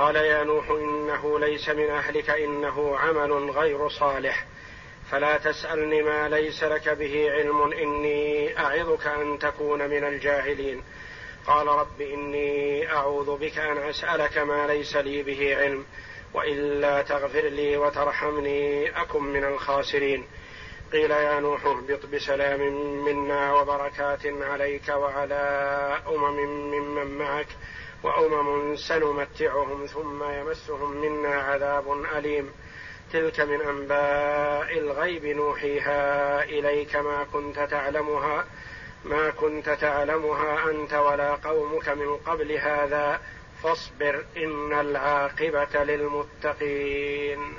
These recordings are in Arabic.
قال يا نوح إنه ليس من أهلك إنه عمل غير صالح. فلا تسألني ما ليس لك به علم إني أعظك أن تكون من الجاهلين. قال رب إني أعوذ بك أن أسألك ما ليس لي به علم وإلا تغفر لي وترحمني أكن من الخاسرين. قيل يا نوح اهبط بسلام منا وبركات عليك وعلى أمم ممن معك. وأمم سنمتعهم ثم يمسهم منا عذاب أليم. تلك من أنباء الغيب نوحيها إليك ما كنت تعلمها ما كنت تعلمها أنت ولا قومك من قبل هذا. فاصبر إن العاقبة للمتقين.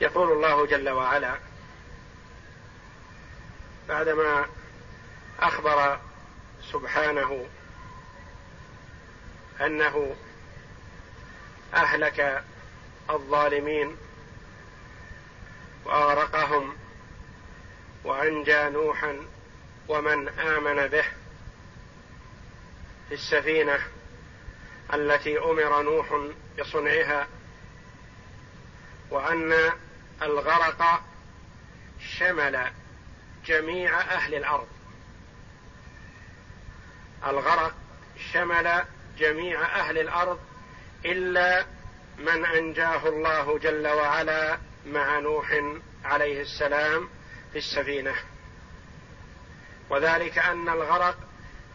يقول الله جل وعلا بعدما أخبر سبحانه أنه أهلك الظالمين وأغرقهم وأنجى نوحا ومن آمن به في السفينة التي أمر نوح بصنعها وأن الغرق شمل جميع أهل الأرض. الغرق شمل جميع أهل الأرض إلا من أنجاه الله جل وعلا مع نوح عليه السلام في السفينة. وذلك أن الغرق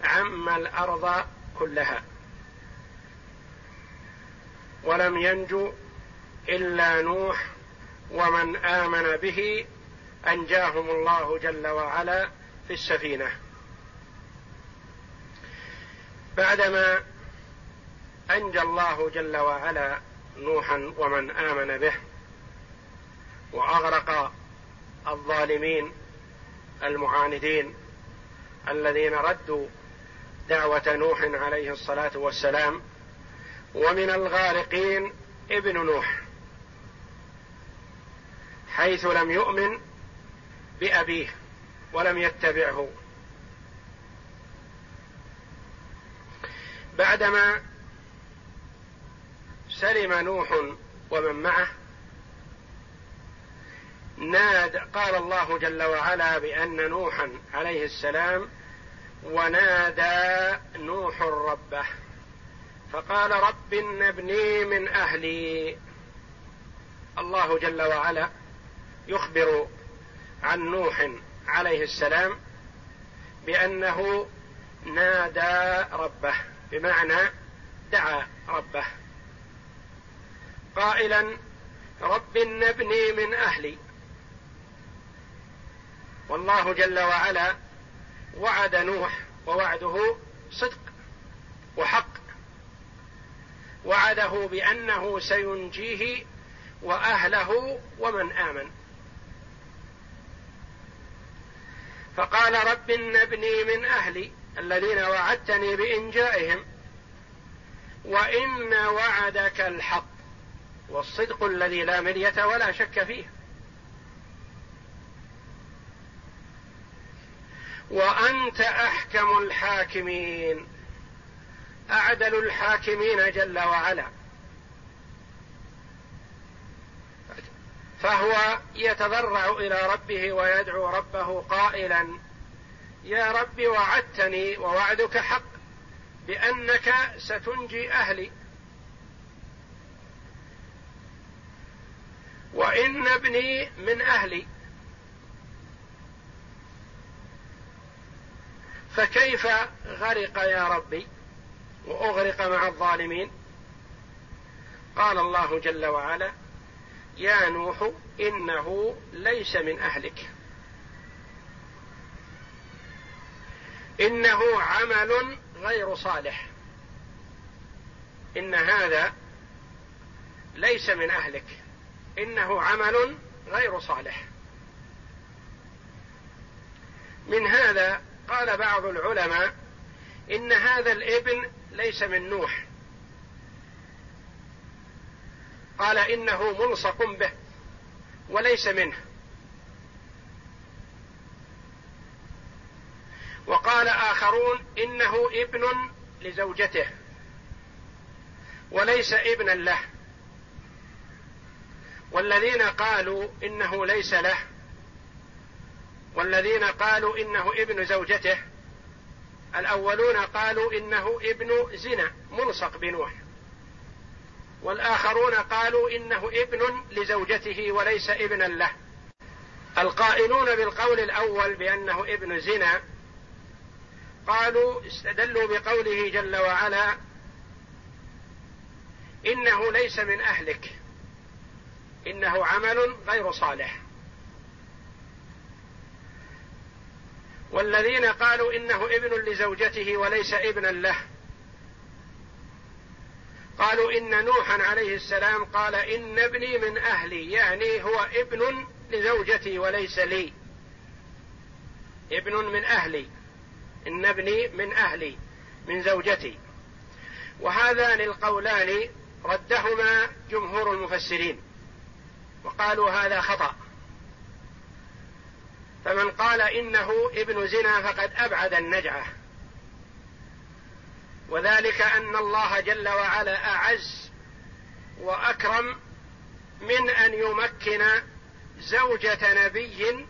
عم الأرض كلها. ولم ينجو إلا نوح ومن آمن به أنجاهم الله جل وعلا في السفينة. بعدما أنجى الله جل وعلا نوحا ومن آمن به وأغرق الظالمين المعاندين الذين ردوا دعوة نوح عليه الصلاة والسلام ومن الغارقين ابن نوح حيث لم يؤمن بأبيه ولم يتبعه. بعدما سلم نوح ومن معه ناد قال الله جل وعلا بأن نوحا عليه السلام ونادى نوح ربه فقال رب ابني من أهلي. الله جل وعلا يخبر عن نوح عليه السلام بأنه نادى ربه. بمعنى دعا ربه. قائلا رب ابني من أهلي. والله جل وعلا وعد نوح ووعده صدق وحق. وعده بأنه سينجيه وأهله ومن آمن. فقال رب ابني من أهلي. الذين وعدتني بإنجائهم. وإن وعدك الحق والصدق الذي لا مريه ولا شك فيه. وأنت أحكم الحاكمين. أعدل الحاكمين جل وعلا. فهو يتضرع إلى ربه ويدعو ربه قائلا. يا رب وعدتني ووعدك حق بأنك ستنجي أهلي. وإن ابني من أهلي. فكيف غرق يا ربي وأغرق مع الظالمين؟ قال الله جل وعلا يا نوح إنه ليس من أهلك. إنه عمل غير صالح. إن هذا ليس من أهلك. إنه عمل غير صالح. من هذا قال بعض العلماء إن هذا الابن ليس من نوح. قال إنه ملصق به وليس منه. وقال آخرون إنه ابن لزوجته وليس ابنا له. والذين قالوا إنه ليس له والذين قالوا إنه ابن زوجته الأولون قالوا إنه ابن زنا ملصق بنوح والآخرون قالوا إنه ابن لزوجته وليس ابنا له. القائلون بالقول الأول بأنه ابن زنا قالوا استدلوا بقوله جل وعلا إنه ليس من أهلك إنه عمل غير صالح. والذين قالوا إنه ابن لزوجته وليس ابنا له قالوا إن نوحا عليه السلام قال إن ابني من أهلي يعني هو ابن لزوجتي وليس لي ابن من أهلي. إن ابني من أهلي من زوجتي. وهذان القولان ردهما جمهور المفسرين وقالوا هذا خطأ. فمن قال إنه ابن زنا فقد أبعد النجعة. وذلك أن الله جل وعلا أعز وأكرم من أن يمكن زوجة نبي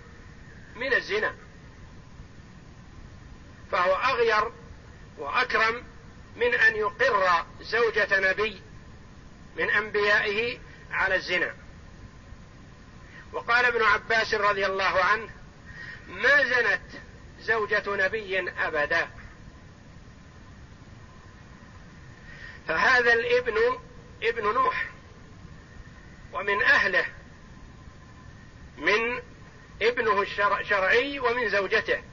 من الزنا. فهو أغير وأكرم من أن يقر زوجة نبي من أنبيائه على الزنا. وقال ابن عباس رضي الله عنه ما زنت زوجة نبي أبدا. فهذا الابن ابن نوح ومن أهله من ابنه الشرعي ومن زوجته.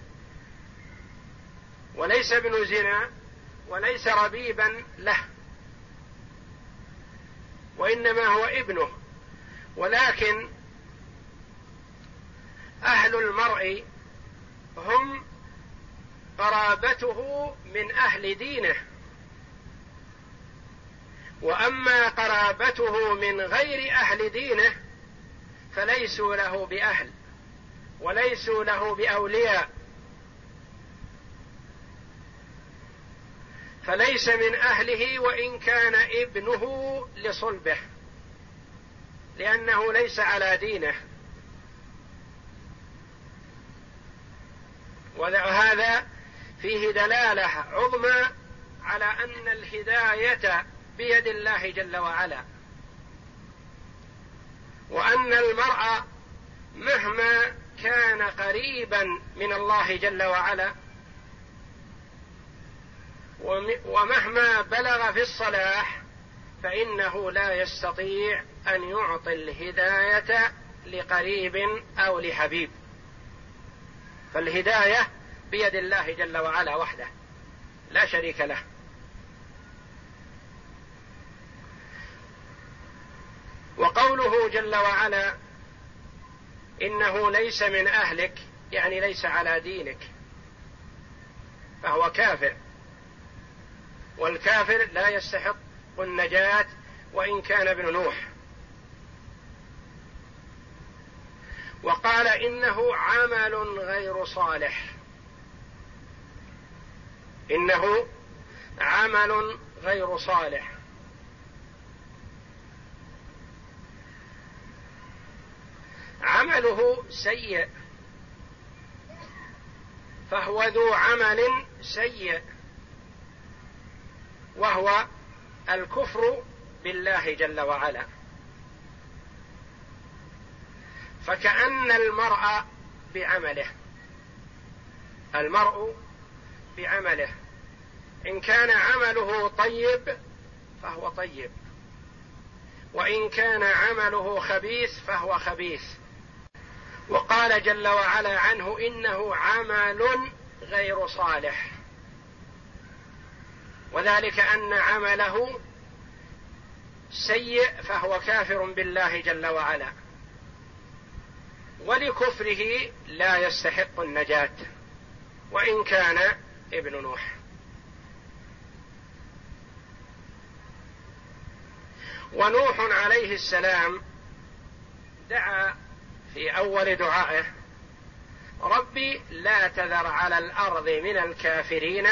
وليس ابن زنا وليس ربيبا له وإنما هو ابنه. ولكن أهل المرء هم قرابته من أهل دينه. وأما قرابته من غير أهل دينه فليسوا له بأهل وليسوا له بأولياء. فليس من أهله وإن كان ابنه لصلبه لأنه ليس على دينه. وهذا فيه دلالة عظمى على أن الهداية بيد الله جل وعلا وأن المرء مهما كان قريبا من الله جل وعلا ومهما بلغ في الصلاح فإنه لا يستطيع أن يعطي الهداية لقريب أو لحبيب. فالهداية بيد الله جل وعلا وحده لا شريك له. وقوله جل وعلا إنه ليس من أهلك يعني ليس على دينك فهو كافر. والكافر لا يستحق النجاة وإن كان ابن نوح. وقال إنه عمل غير صالح. إنه عمل غير صالح. عمله سيء. فهو ذو عمل سيء. وهو الكفر بالله جل وعلا. فكأن المرء بعمله المرء بعمله. إن كان عمله طيب فهو طيب وإن كان عمله خبيث فهو خبيث. وقال جل وعلا عنه إنه عمل غير صالح. وذلك أن عمله سيء فهو كافر بالله جل وعلا. ولكفره لا يستحق النجاة وإن كان ابن نوح. ونوح عليه السلام دعا في أول دعائه ربي لا تذر على الأرض من الكافرين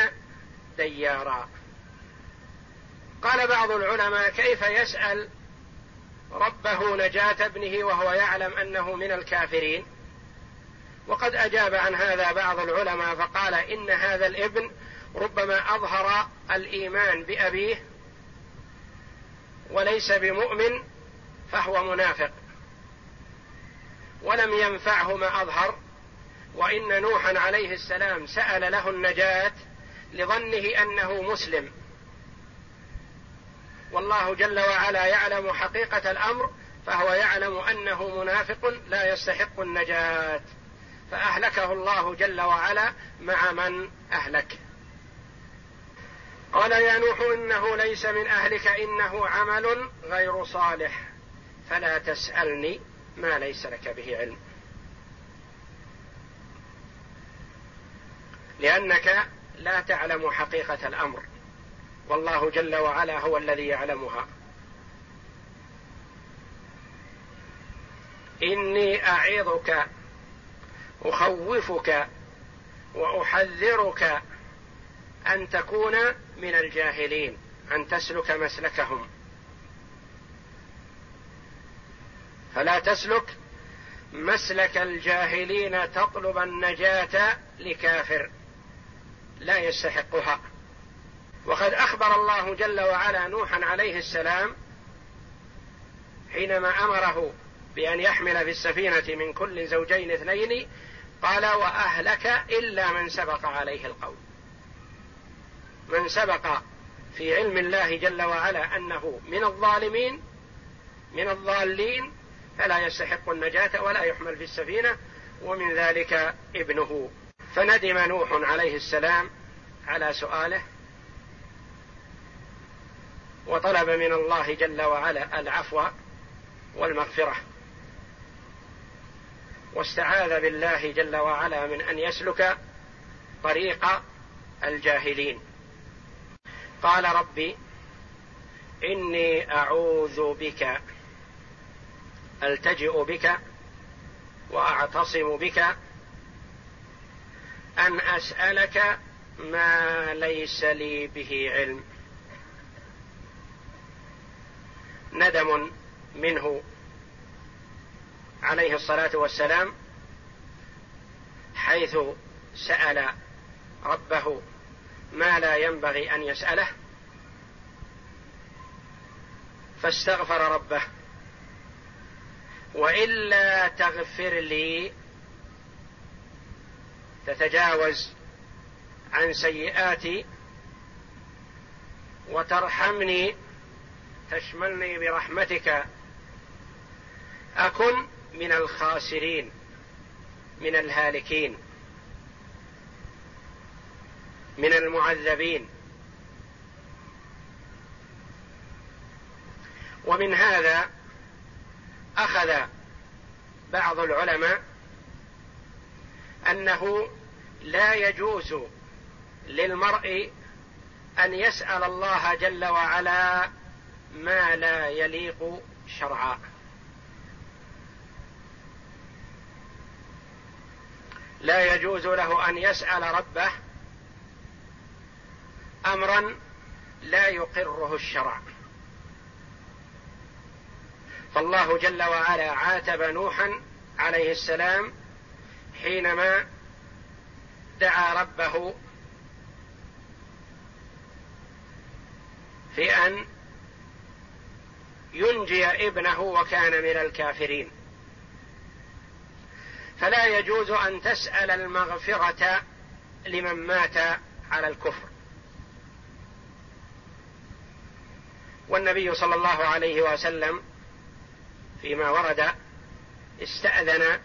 ديارا. قال بعض العلماء كيف يسأل ربه نجاة ابنه وهو يعلم أنه من الكافرين؟ وقد أجاب عن هذا بعض العلماء فقال إن هذا الابن ربما أظهر الإيمان بأبيه وليس بمؤمن فهو منافق ولم ينفعه ما أظهر وإن نوحا عليه السلام سأل له النجاة لظنه أنه مسلم. والله جل وعلا يعلم حقيقة الأمر فهو يعلم أنه منافق لا يستحق النجاة. فأهلكه الله جل وعلا مع من أهلك. قال يا نوح إنه ليس من أهلك إنه عمل غير صالح. فلا تسألني ما ليس لك به علم. لأنك لا تعلم حقيقة الأمر. والله جل وعلا هو الذي يعلمها. إني أعظك أخوفك وأحذرك أن تكون من الجاهلين أن تسلك مسلكهم. فلا تسلك مسلك الجاهلين تطلب النجاة لكافر. لا يستحقها. وقد أخبر الله جل وعلا نوحا عليه السلام حينما أمره بأن يحمل في السفينة من كل زوجين اثنين قال وأهلك إلا من سبق عليه القول. من سبق في علم الله جل وعلا أنه من الظالمين من الضالين فلا يستحق النجاة ولا يحمل في السفينة ومن ذلك ابنه. فندم نوح عليه السلام على سؤاله وطلب من الله جل وعلا العفو والمغفرة. واستعاذ بالله جل وعلا من أن يسلك طريق الجاهلين. قال ربي إني أعوذ بك ألتجئ بك وأعتصم بك أن أسألك ما ليس لي به علم. ندم منه عليه الصلاة والسلام حيث سأل ربه ما لا ينبغي أن يسأله فاستغفر ربه. وإلا تغفر لي تتجاوز عن سيئاتي وترحمني تشملني برحمتك. أكن من الخاسرين من الهالكين من المعذبين. ومن هذا أخذ بعض العلماء أنه لا يجوز للمرء أن يسأل الله جل وعلا ما لا يليق شرعا. لا يجوز له أن يسأل ربه أمرا لا يقره الشرع. فالله جل وعلا عاتب نوحا عليه السلام حينما دعا ربه في أن ينجي ابنه وكان من الكافرين. فلا يجوز أن تسأل المغفرة لمن مات على الكفر. والنبي صلى الله عليه وسلم فيما ورد استأذن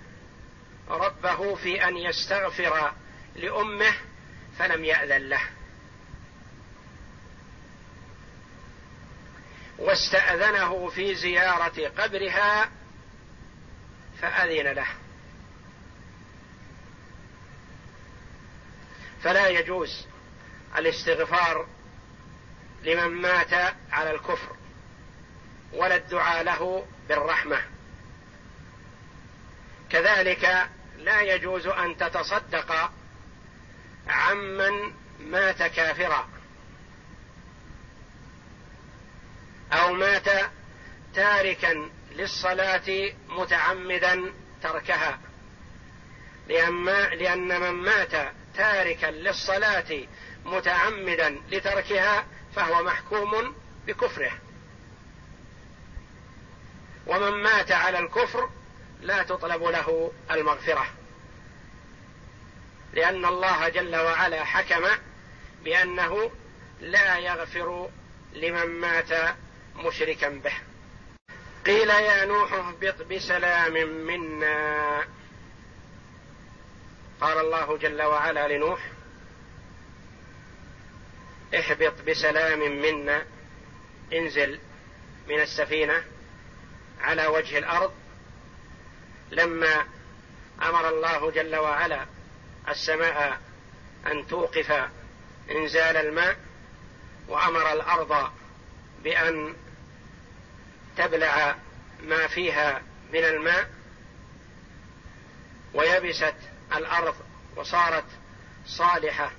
ربه في أن يستغفر لأمه فلم يأذن له. واستأذنه في زيارة قبرها فأذن له. فلا يجوز الاستغفار لمن مات على الكفر ولا الدعاء له بالرحمة. كذلك لا يجوز أن تتصدق عمن مات كافرا. أو مات تاركا للصلاة متعمدا تركها. لأن من مات تاركا للصلاة متعمدا لتركها فهو محكوم بكفره. ومن مات على الكفر لا تطلب له المغفرة. لأن الله جل وعلا حكم بأنه لا يغفر لمن مات مشركا به. قيل يا نوح اهبط بسلام منا. قال الله جل وعلا لنوح اهبط بسلام منا. انزل من السفينة على وجه الأرض. لما أمر الله جل وعلا السماء أن توقف إنزال الماء وأمر الأرض بأن تبلع ما فيها من الماء ويبست الأرض وصارت صالحة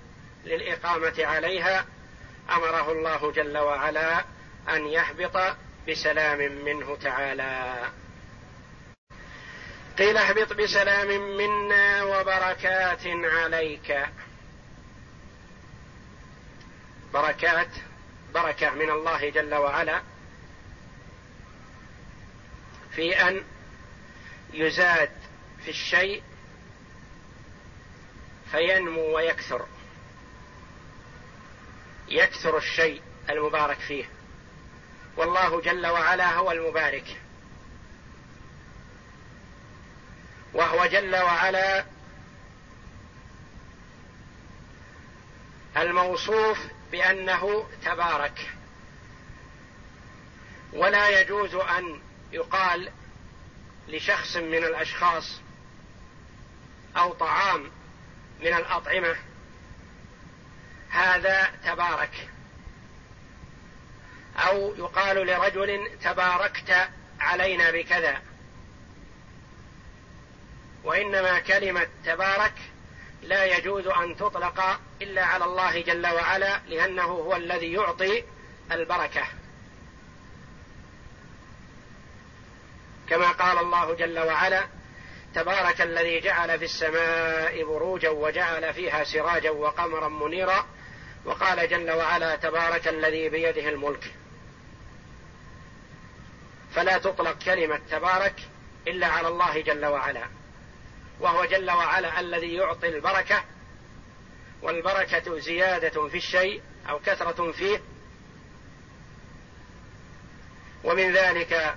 للإقامة عليها أمره الله جل وعلا أن يهبط بسلام منه تعالى. قيل اهبط بسلام منا وبركات عليك. بركات بركة من الله جل وعلا. في أن يزاد في الشيء فينمو ويكثر. يكثر الشيء المبارك فيه. والله جل وعلا هو المبارك. وهو جل وعلا الموصوف بأنه تبارك. ولا يجوز أن يقال لشخص من الأشخاص أو طعام من الأطعمة هذا تبارك. أو يقال لرجل تباركت علينا بكذا. وإنما كلمة تبارك لا يجوز أن تطلق إلا على الله جل وعلا لأنه هو الذي يعطي البركة. كما قال الله جل وعلا تبارك الذي جعل في السماء بروجا وجعل فيها سراجا وقمرا منيرا. وقال جل وعلا تبارك الذي بيده الملك. فلا تطلق كلمة تبارك إلا على الله جل وعلا. وهو جل وعلا الذي يعطي البركة والبركة زيادة في الشيء أو كثرة فيه. ومن ذلك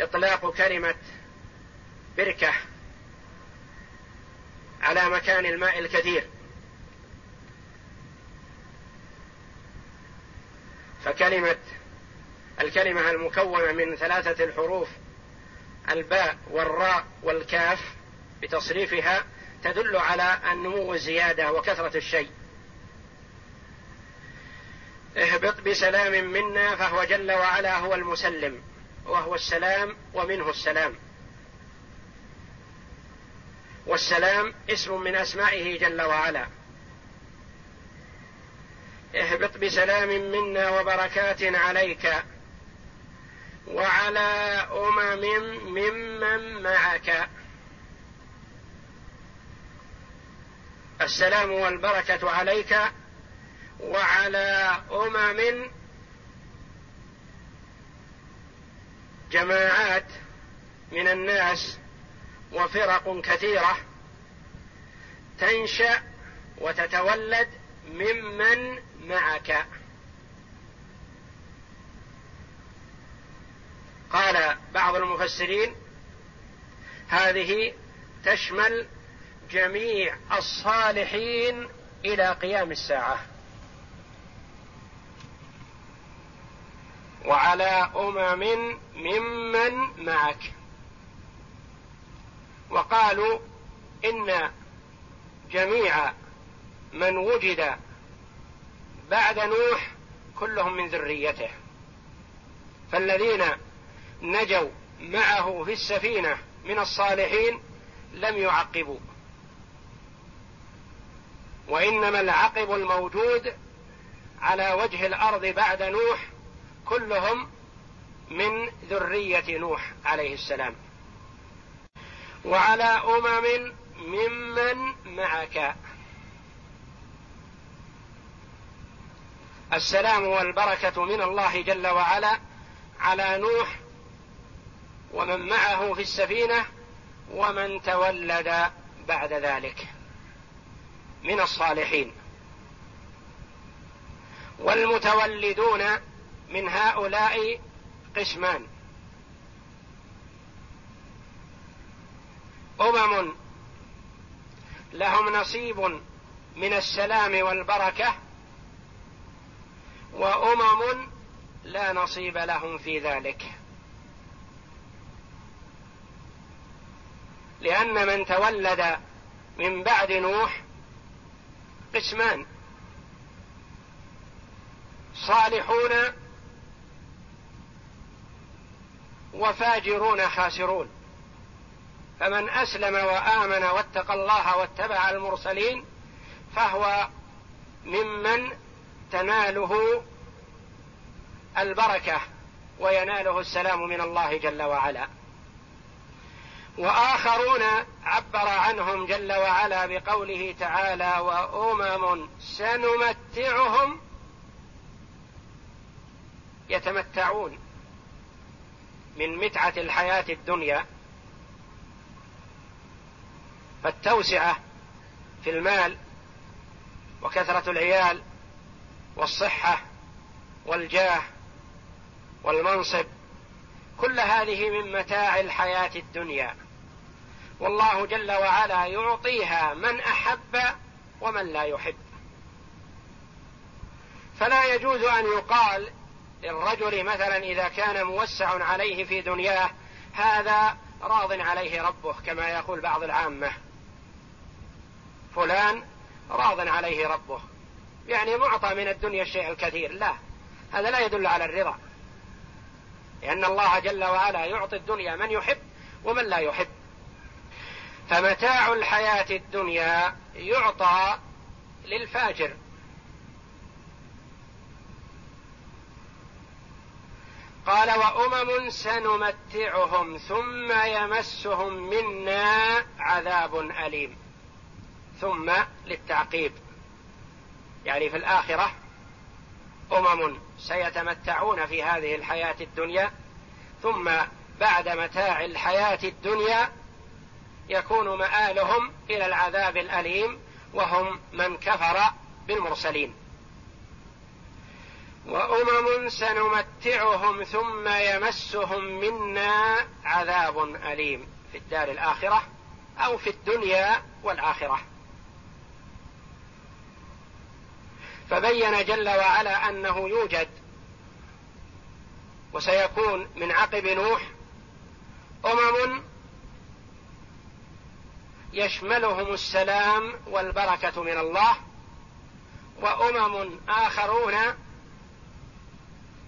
إطلاق كلمة بركة على مكان الماء الكثير. فكلمة الكلمة المكونة من ثلاثة الحروف الباء والراء والكاف بتصريفها تدل على النمو الزياده وكثرة الشيء. اهبط بسلام منا فهو جل وعلا هو المسلم. وهو السلام ومنه السلام. والسلام اسم من أسمائه جل وعلا. اهبط بسلام منا وبركات عليك. وعلى أمم ممن معك. السلام والبركة عليك. وعلى أمم جماعات من الناس وفرق كثيرة تنشأ وتتولد ممن معك. قال بعض المفسرين هذه تشمل جميع الصالحين إلى قيام الساعة. وعلى أمم ممن معك. وقالوا إن جميع من وجد بعد نوح كلهم من ذريته. فالذين نجوا معه في السفينة من الصالحين لم يعقبوا. وإنما العقب الموجود على وجه الأرض بعد نوح كلهم من ذرية نوح عليه السلام. وعلى أمم ممن معك. السلام والبركة من الله جل وعلا على نوح ومن معه في السفينة ومن تولد بعد ذلك من الصالحين. والمتولدون من هؤلاء قسمان. أمم لهم نصيب من السلام والبركة وأمم لا نصيب لهم في ذلك. لأن من تولد من بعد نوح قسمان. صالحون وفاجرون خاسرون. فمن أسلم وآمن واتقى الله واتبع المرسلين فهو ممن تناله البركة ويناله السلام من الله جل وعلا. وآخرون عبر عنهم جل وعلا بقوله تعالى وأمم سنمتعهم يتمتعون. من متعة الحياة الدنيا فالتوسعة في المال وكثرة العيال والصحة والجاه والمنصب كل هذه من متاع الحياة الدنيا. والله جل وعلا يعطيها من أحب ومن لا يحب. فلا يجوز أن يقال للرجل مثلا إذا كان موسع عليه في دنياه هذا راض عليه ربه كما يقول بعض العامة. فلان راض عليه ربه. يعني معطى من الدنيا الشيء الكثير. لا هذا لا يدل على الرضا. لأن الله جل وعلا يعطي الدنيا من يحب ومن لا يحب. فمتاع الحياة الدنيا يعطى للفاجر. قال وأمم سنمتعهم ثم يمسهم منا عذاب أليم. ثم للتعقيب. يعني في الآخرة أمم سيتمتعون في هذه الحياة الدنيا ثم بعد متاع الحياة الدنيا يكون مآلهم إلى العذاب الأليم وهم من كفر بالمرسلين. وأمم سنمتعهم ثم يمسهم منا عذاب أليم في الدار الآخرة أو في الدنيا والآخرة. فبين جل وعلا أنه يوجد وسيكون من عقب نوح أمم يشملهم السلام والبركة من الله وأمم آخرون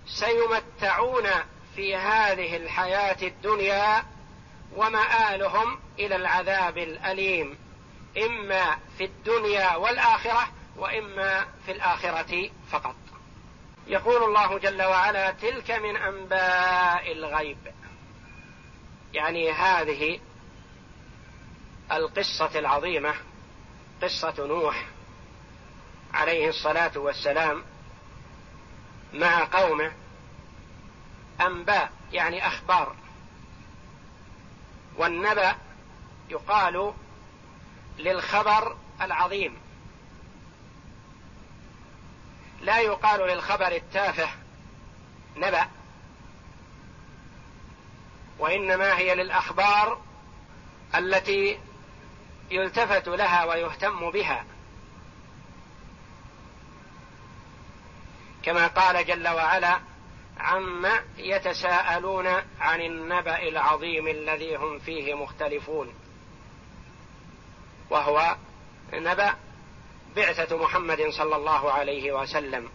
سيمتعون في هذه الحياة الدنيا ومآلهم إلى العذاب الأليم إما في الدنيا والآخرة وإما في الآخرة فقط. يقول الله جل وعلا تلك من أنباء الغيب يعني هذه القصة العظيمة قصة نوح عليه الصلاة والسلام مع قومه أنباء يعني أخبار. والنبأ يقال للخبر العظيم. لا يقال للخبر التافه نبأ وإنما هي للأخبار التي يلتفت لها ويهتم بها. كما قال جل وعلا عما يتساءلون عن النبأ العظيم الذي هم فيه مختلفون. وهو نبأ بعثة محمد صلى الله عليه وسلم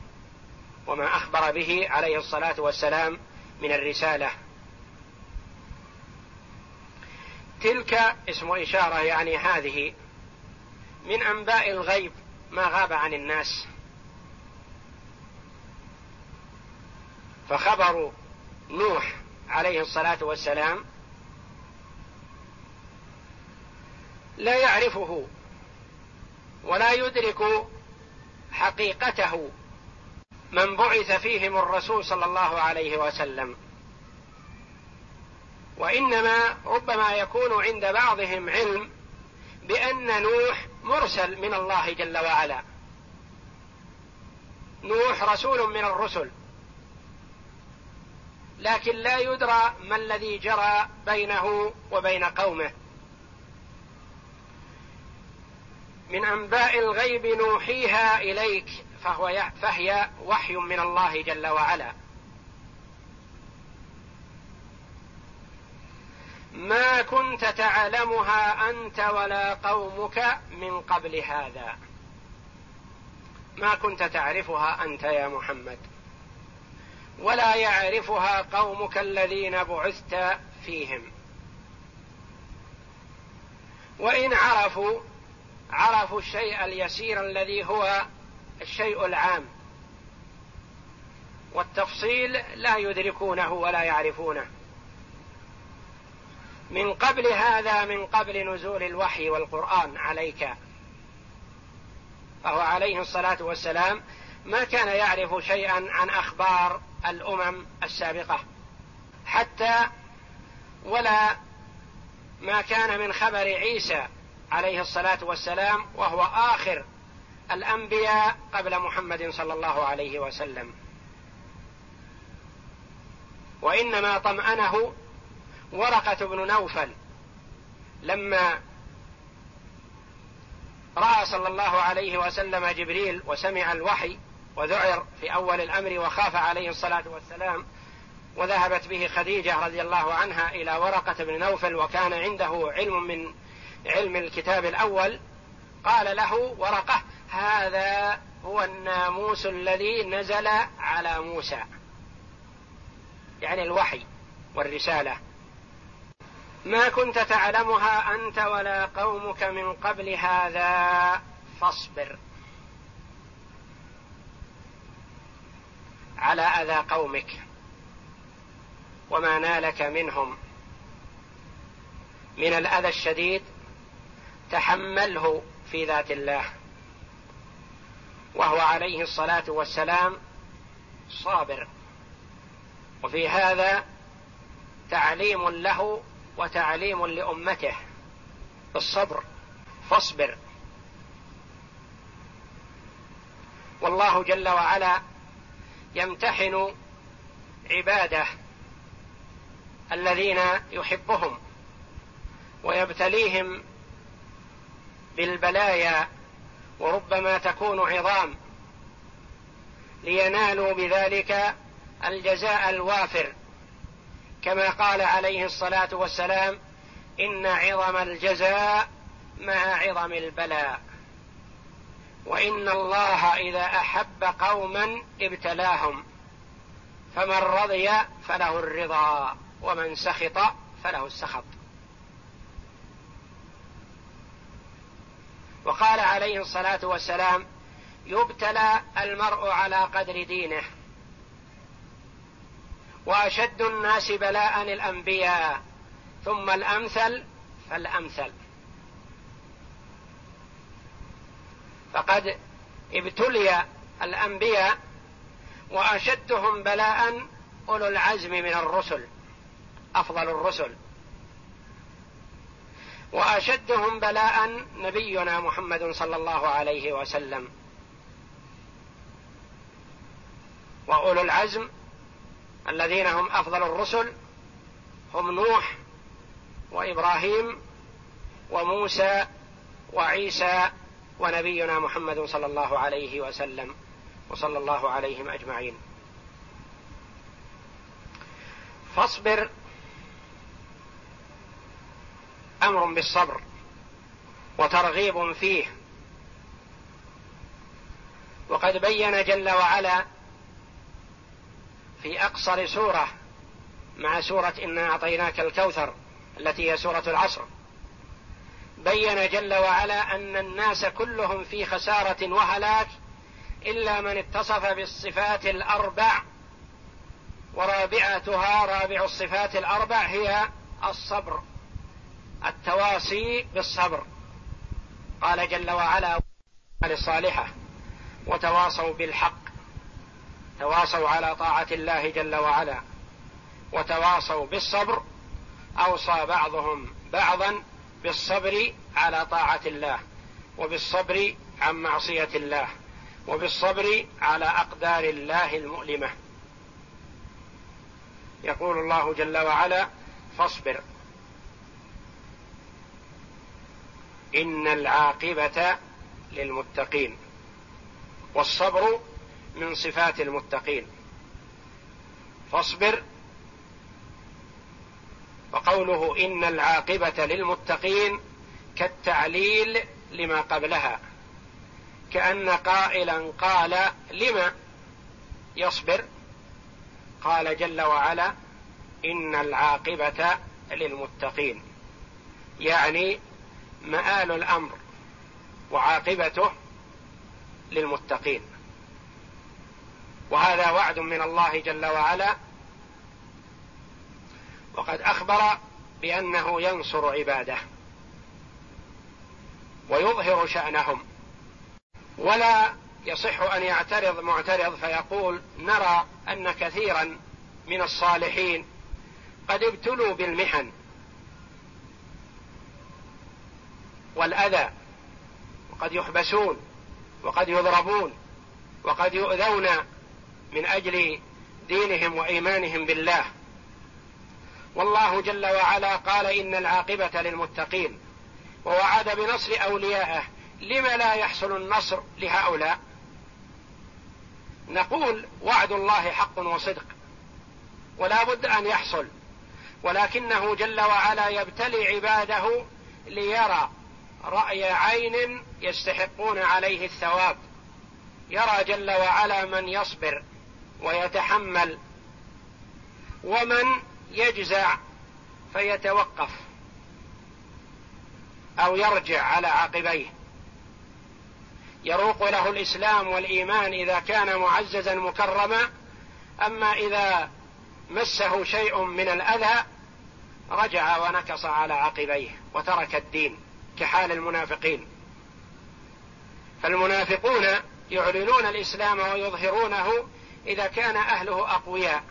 وما أخبر به عليه الصلاة والسلام من الرسالة. تلك اسم إشارة يعني هذه من أنباء الغيب ما غاب عن الناس. فخبر نوح عليه الصلاة والسلام لا يعرفه ولا يدرك حقيقته من بعث فيهم الرسول صلى الله عليه وسلم. وإنما ربما يكون عند بعضهم علم بأن نوح مرسل من الله جل وعلا. نوح رسول من الرسل. لكن لا يدرى ما الذي جرى بينه وبين قومه. من أنباء الغيب نوحيها إليك فهو فهي وحي من الله جل وعلا. ما كنت تعلمها أنت ولا قومك من قبل هذا. ما كنت تعرفها أنت يا محمد. ولا يعرفها قومك الذين بعثت فيهم. وإن عرفوا عرفوا الشيء اليسير الذي هو الشيء العام. والتفصيل لا يدركونه ولا يعرفونه. من قبل هذا من قبل نزول الوحي والقرآن عليك. فهو عليه الصلاة والسلام ما كان يعرف شيئا عن أخبار الأمم السابقة حتى ولا ما كان من خبر عيسى عليه الصلاة والسلام وهو آخر الأنبياء قبل محمد صلى الله عليه وسلم. وإنما طمأنه ورقة بن نوفل لما رأى صلى الله عليه وسلم جبريل وسمع الوحي وذعر في أول الأمر وخاف عليه الصلاة والسلام وذهبت به خديجة رضي الله عنها إلى ورقة بن نوفل وكان عنده علم من علم الكتاب الأول. قال له ورقة هذا هو الناموس الذي نزل على موسى. يعني الوحي والرسالة. ما كنت تعلمها أنت ولا قومك من قبل هذا فاصبر. على أذى قومك وما نالك منهم. من الأذى الشديد تحمله في ذات الله وهو عليه الصلاة والسلام صابر. وفي هذا تعليم له وتعليم لأمته. بالصبر فاصبر. والله جل وعلا يمتحن عباده الذين يحبهم ويبتليهم بالبلايا وربما تكون عظام لينالوا بذلك الجزاء الوافر كما قال عليه الصلاة والسلام إن عظم الجزاء مع عظم البلاء. وإن الله إذا أحب قوما ابتلاهم فمن رضي فله الرضا ومن سخط فله السخط. وقال عليه الصلاة والسلام يبتلى المرء على قدر دينه وأشد الناس بلاء الأنبياء ثم الأمثل فالأمثل. فقد ابتلي الأنبياء وأشدهم بلاء أولو العزم من الرسل أفضل الرسل. وأشدهم بلاء نبينا محمد صلى الله عليه وسلم. وأولو العزم الذين هم أفضل الرسل هم نوح وإبراهيم وموسى وعيسى ونبينا محمد صلى الله عليه وسلم وصلى الله عليهم أجمعين. فاصبر أمر بالصبر وترغيب فيه. وقد بين جل وعلا في أقصر سورة مع سورة إنا أعطيناك الكوثر التي هي سورة العصر. بين جل وعلا أن الناس كلهم في خسارة وهلاك إلا من اتصف بالصفات الأربع ورابعتها رابع الصفات الأربع هي الصبر التواصي بالصبر. قال جل وعلا الصالحة وتواصوا بالحق تواصوا على طاعة الله جل وعلا وتواصوا بالصبر. أوصى بعضهم بعضا بالصبر على طاعة الله وبالصبر عن معصية الله وبالصبر على أقدار الله المؤلمة. يقول الله جل وعلا فاصبر. إن العاقبة للمتقين والصبر من صفات المتقين. فاصبر وقوله إن العاقبة للمتقين كالتعليل لما قبلها كأن قائلا قال لم يصبر؟ قال جل وعلا إن العاقبة للمتقين يعني مآل الأمر وعاقبته للمتقين. وهذا وعد من الله جل وعلا وقد أخبر بأنه ينصر عباده ويظهر شأنهم ولا يصح أن يعترض معترض فيقول نرى أن كثيرا من الصالحين قد ابتلوا بالمحن والأذى وقد يحبسون وقد يضربون وقد يؤذون من أجل دينهم وإيمانهم بالله والله جل وعلا قال إن العاقبة للمتقين ووعد بنصر اوليائه لم لا يحصل النصر لهؤلاء. نقول وعد الله حق وصدق ولا بد أن يحصل ولكنه جل وعلا يبتلي عباده ليرى رأي عين يستحقون عليه الثواب يرى جل وعلا من يصبر ويتحمل ومن يجزع فيتوقف أو يرجع على عقبيه. يروق له الإسلام والإيمان إذا كان معززا مكرما. أما إذا مسه شيء من الأذى رجع ونكص على عقبيه وترك الدين كحال المنافقين. فالمنافقون يعلنون الإسلام ويظهرونه إذا كان أهله أقوياء.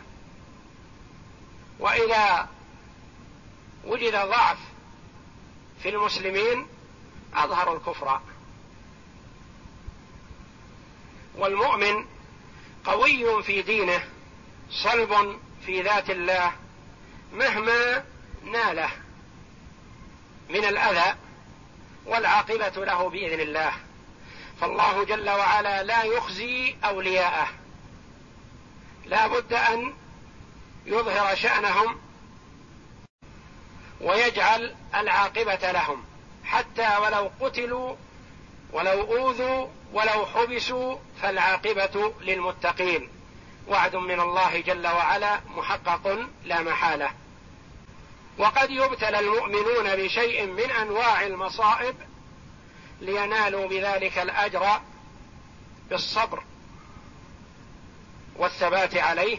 وإذا وجد ضعف في المسلمين اظهروا الكفر. والمؤمن قوي في دينه صلب في ذات الله مهما ناله من الأذى والعاقبة له بإذن الله. فالله جل وعلا لا يخزي أولياءه. لا بد أن يظهر شأنهم ويجعل العاقبة لهم. حتى ولو قتلوا ولو أوذوا ولو حبسوا فالعاقبة للمتقين. وعد من الله جل وعلا محقق لا محالة. وقد يبتلى المؤمنون بشيء من أنواع المصائب لينالوا بذلك الأجر بالصبر والثبات عليه.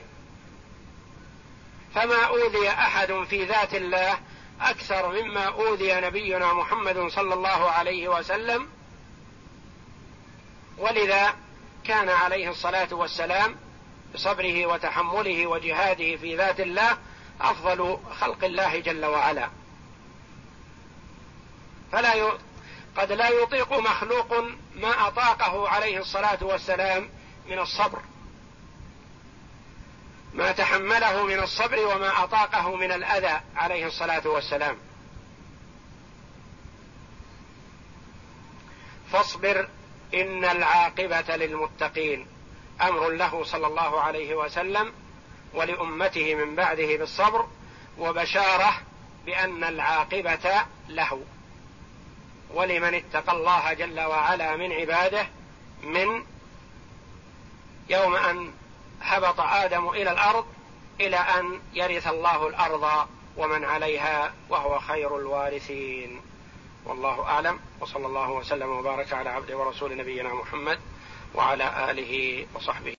فما أوذي أحد في ذات الله أكثر مما أوذي نبينا محمد صلى الله عليه وسلم. ولذا كان عليه الصلاة والسلام بصبره وتحمله وجهاده في ذات الله أفضل خلق الله جل وعلا. فلا ي... قد لا يطيق مخلوق ما أطاقه عليه الصلاة والسلام من الصبر. ما تحمله من الصبر وما أطاقه من الأذى عليه الصلاة والسلام. فاصبر إن العاقبة للمتقين. أمر له صلى الله عليه وسلم ولأمته من بعده بالصبر وبشارة بأن العاقبة له. ولمن اتقى الله جل وعلا من عباده من يوم أن هبط آدم إلى الأرض إلى أن يرث الله الأرض ومن عليها وهو خير الوارثين. والله أعلم. وصلى الله وسلم وبارك على عبده ورسول نبينا محمد وعلى آله وصحبه.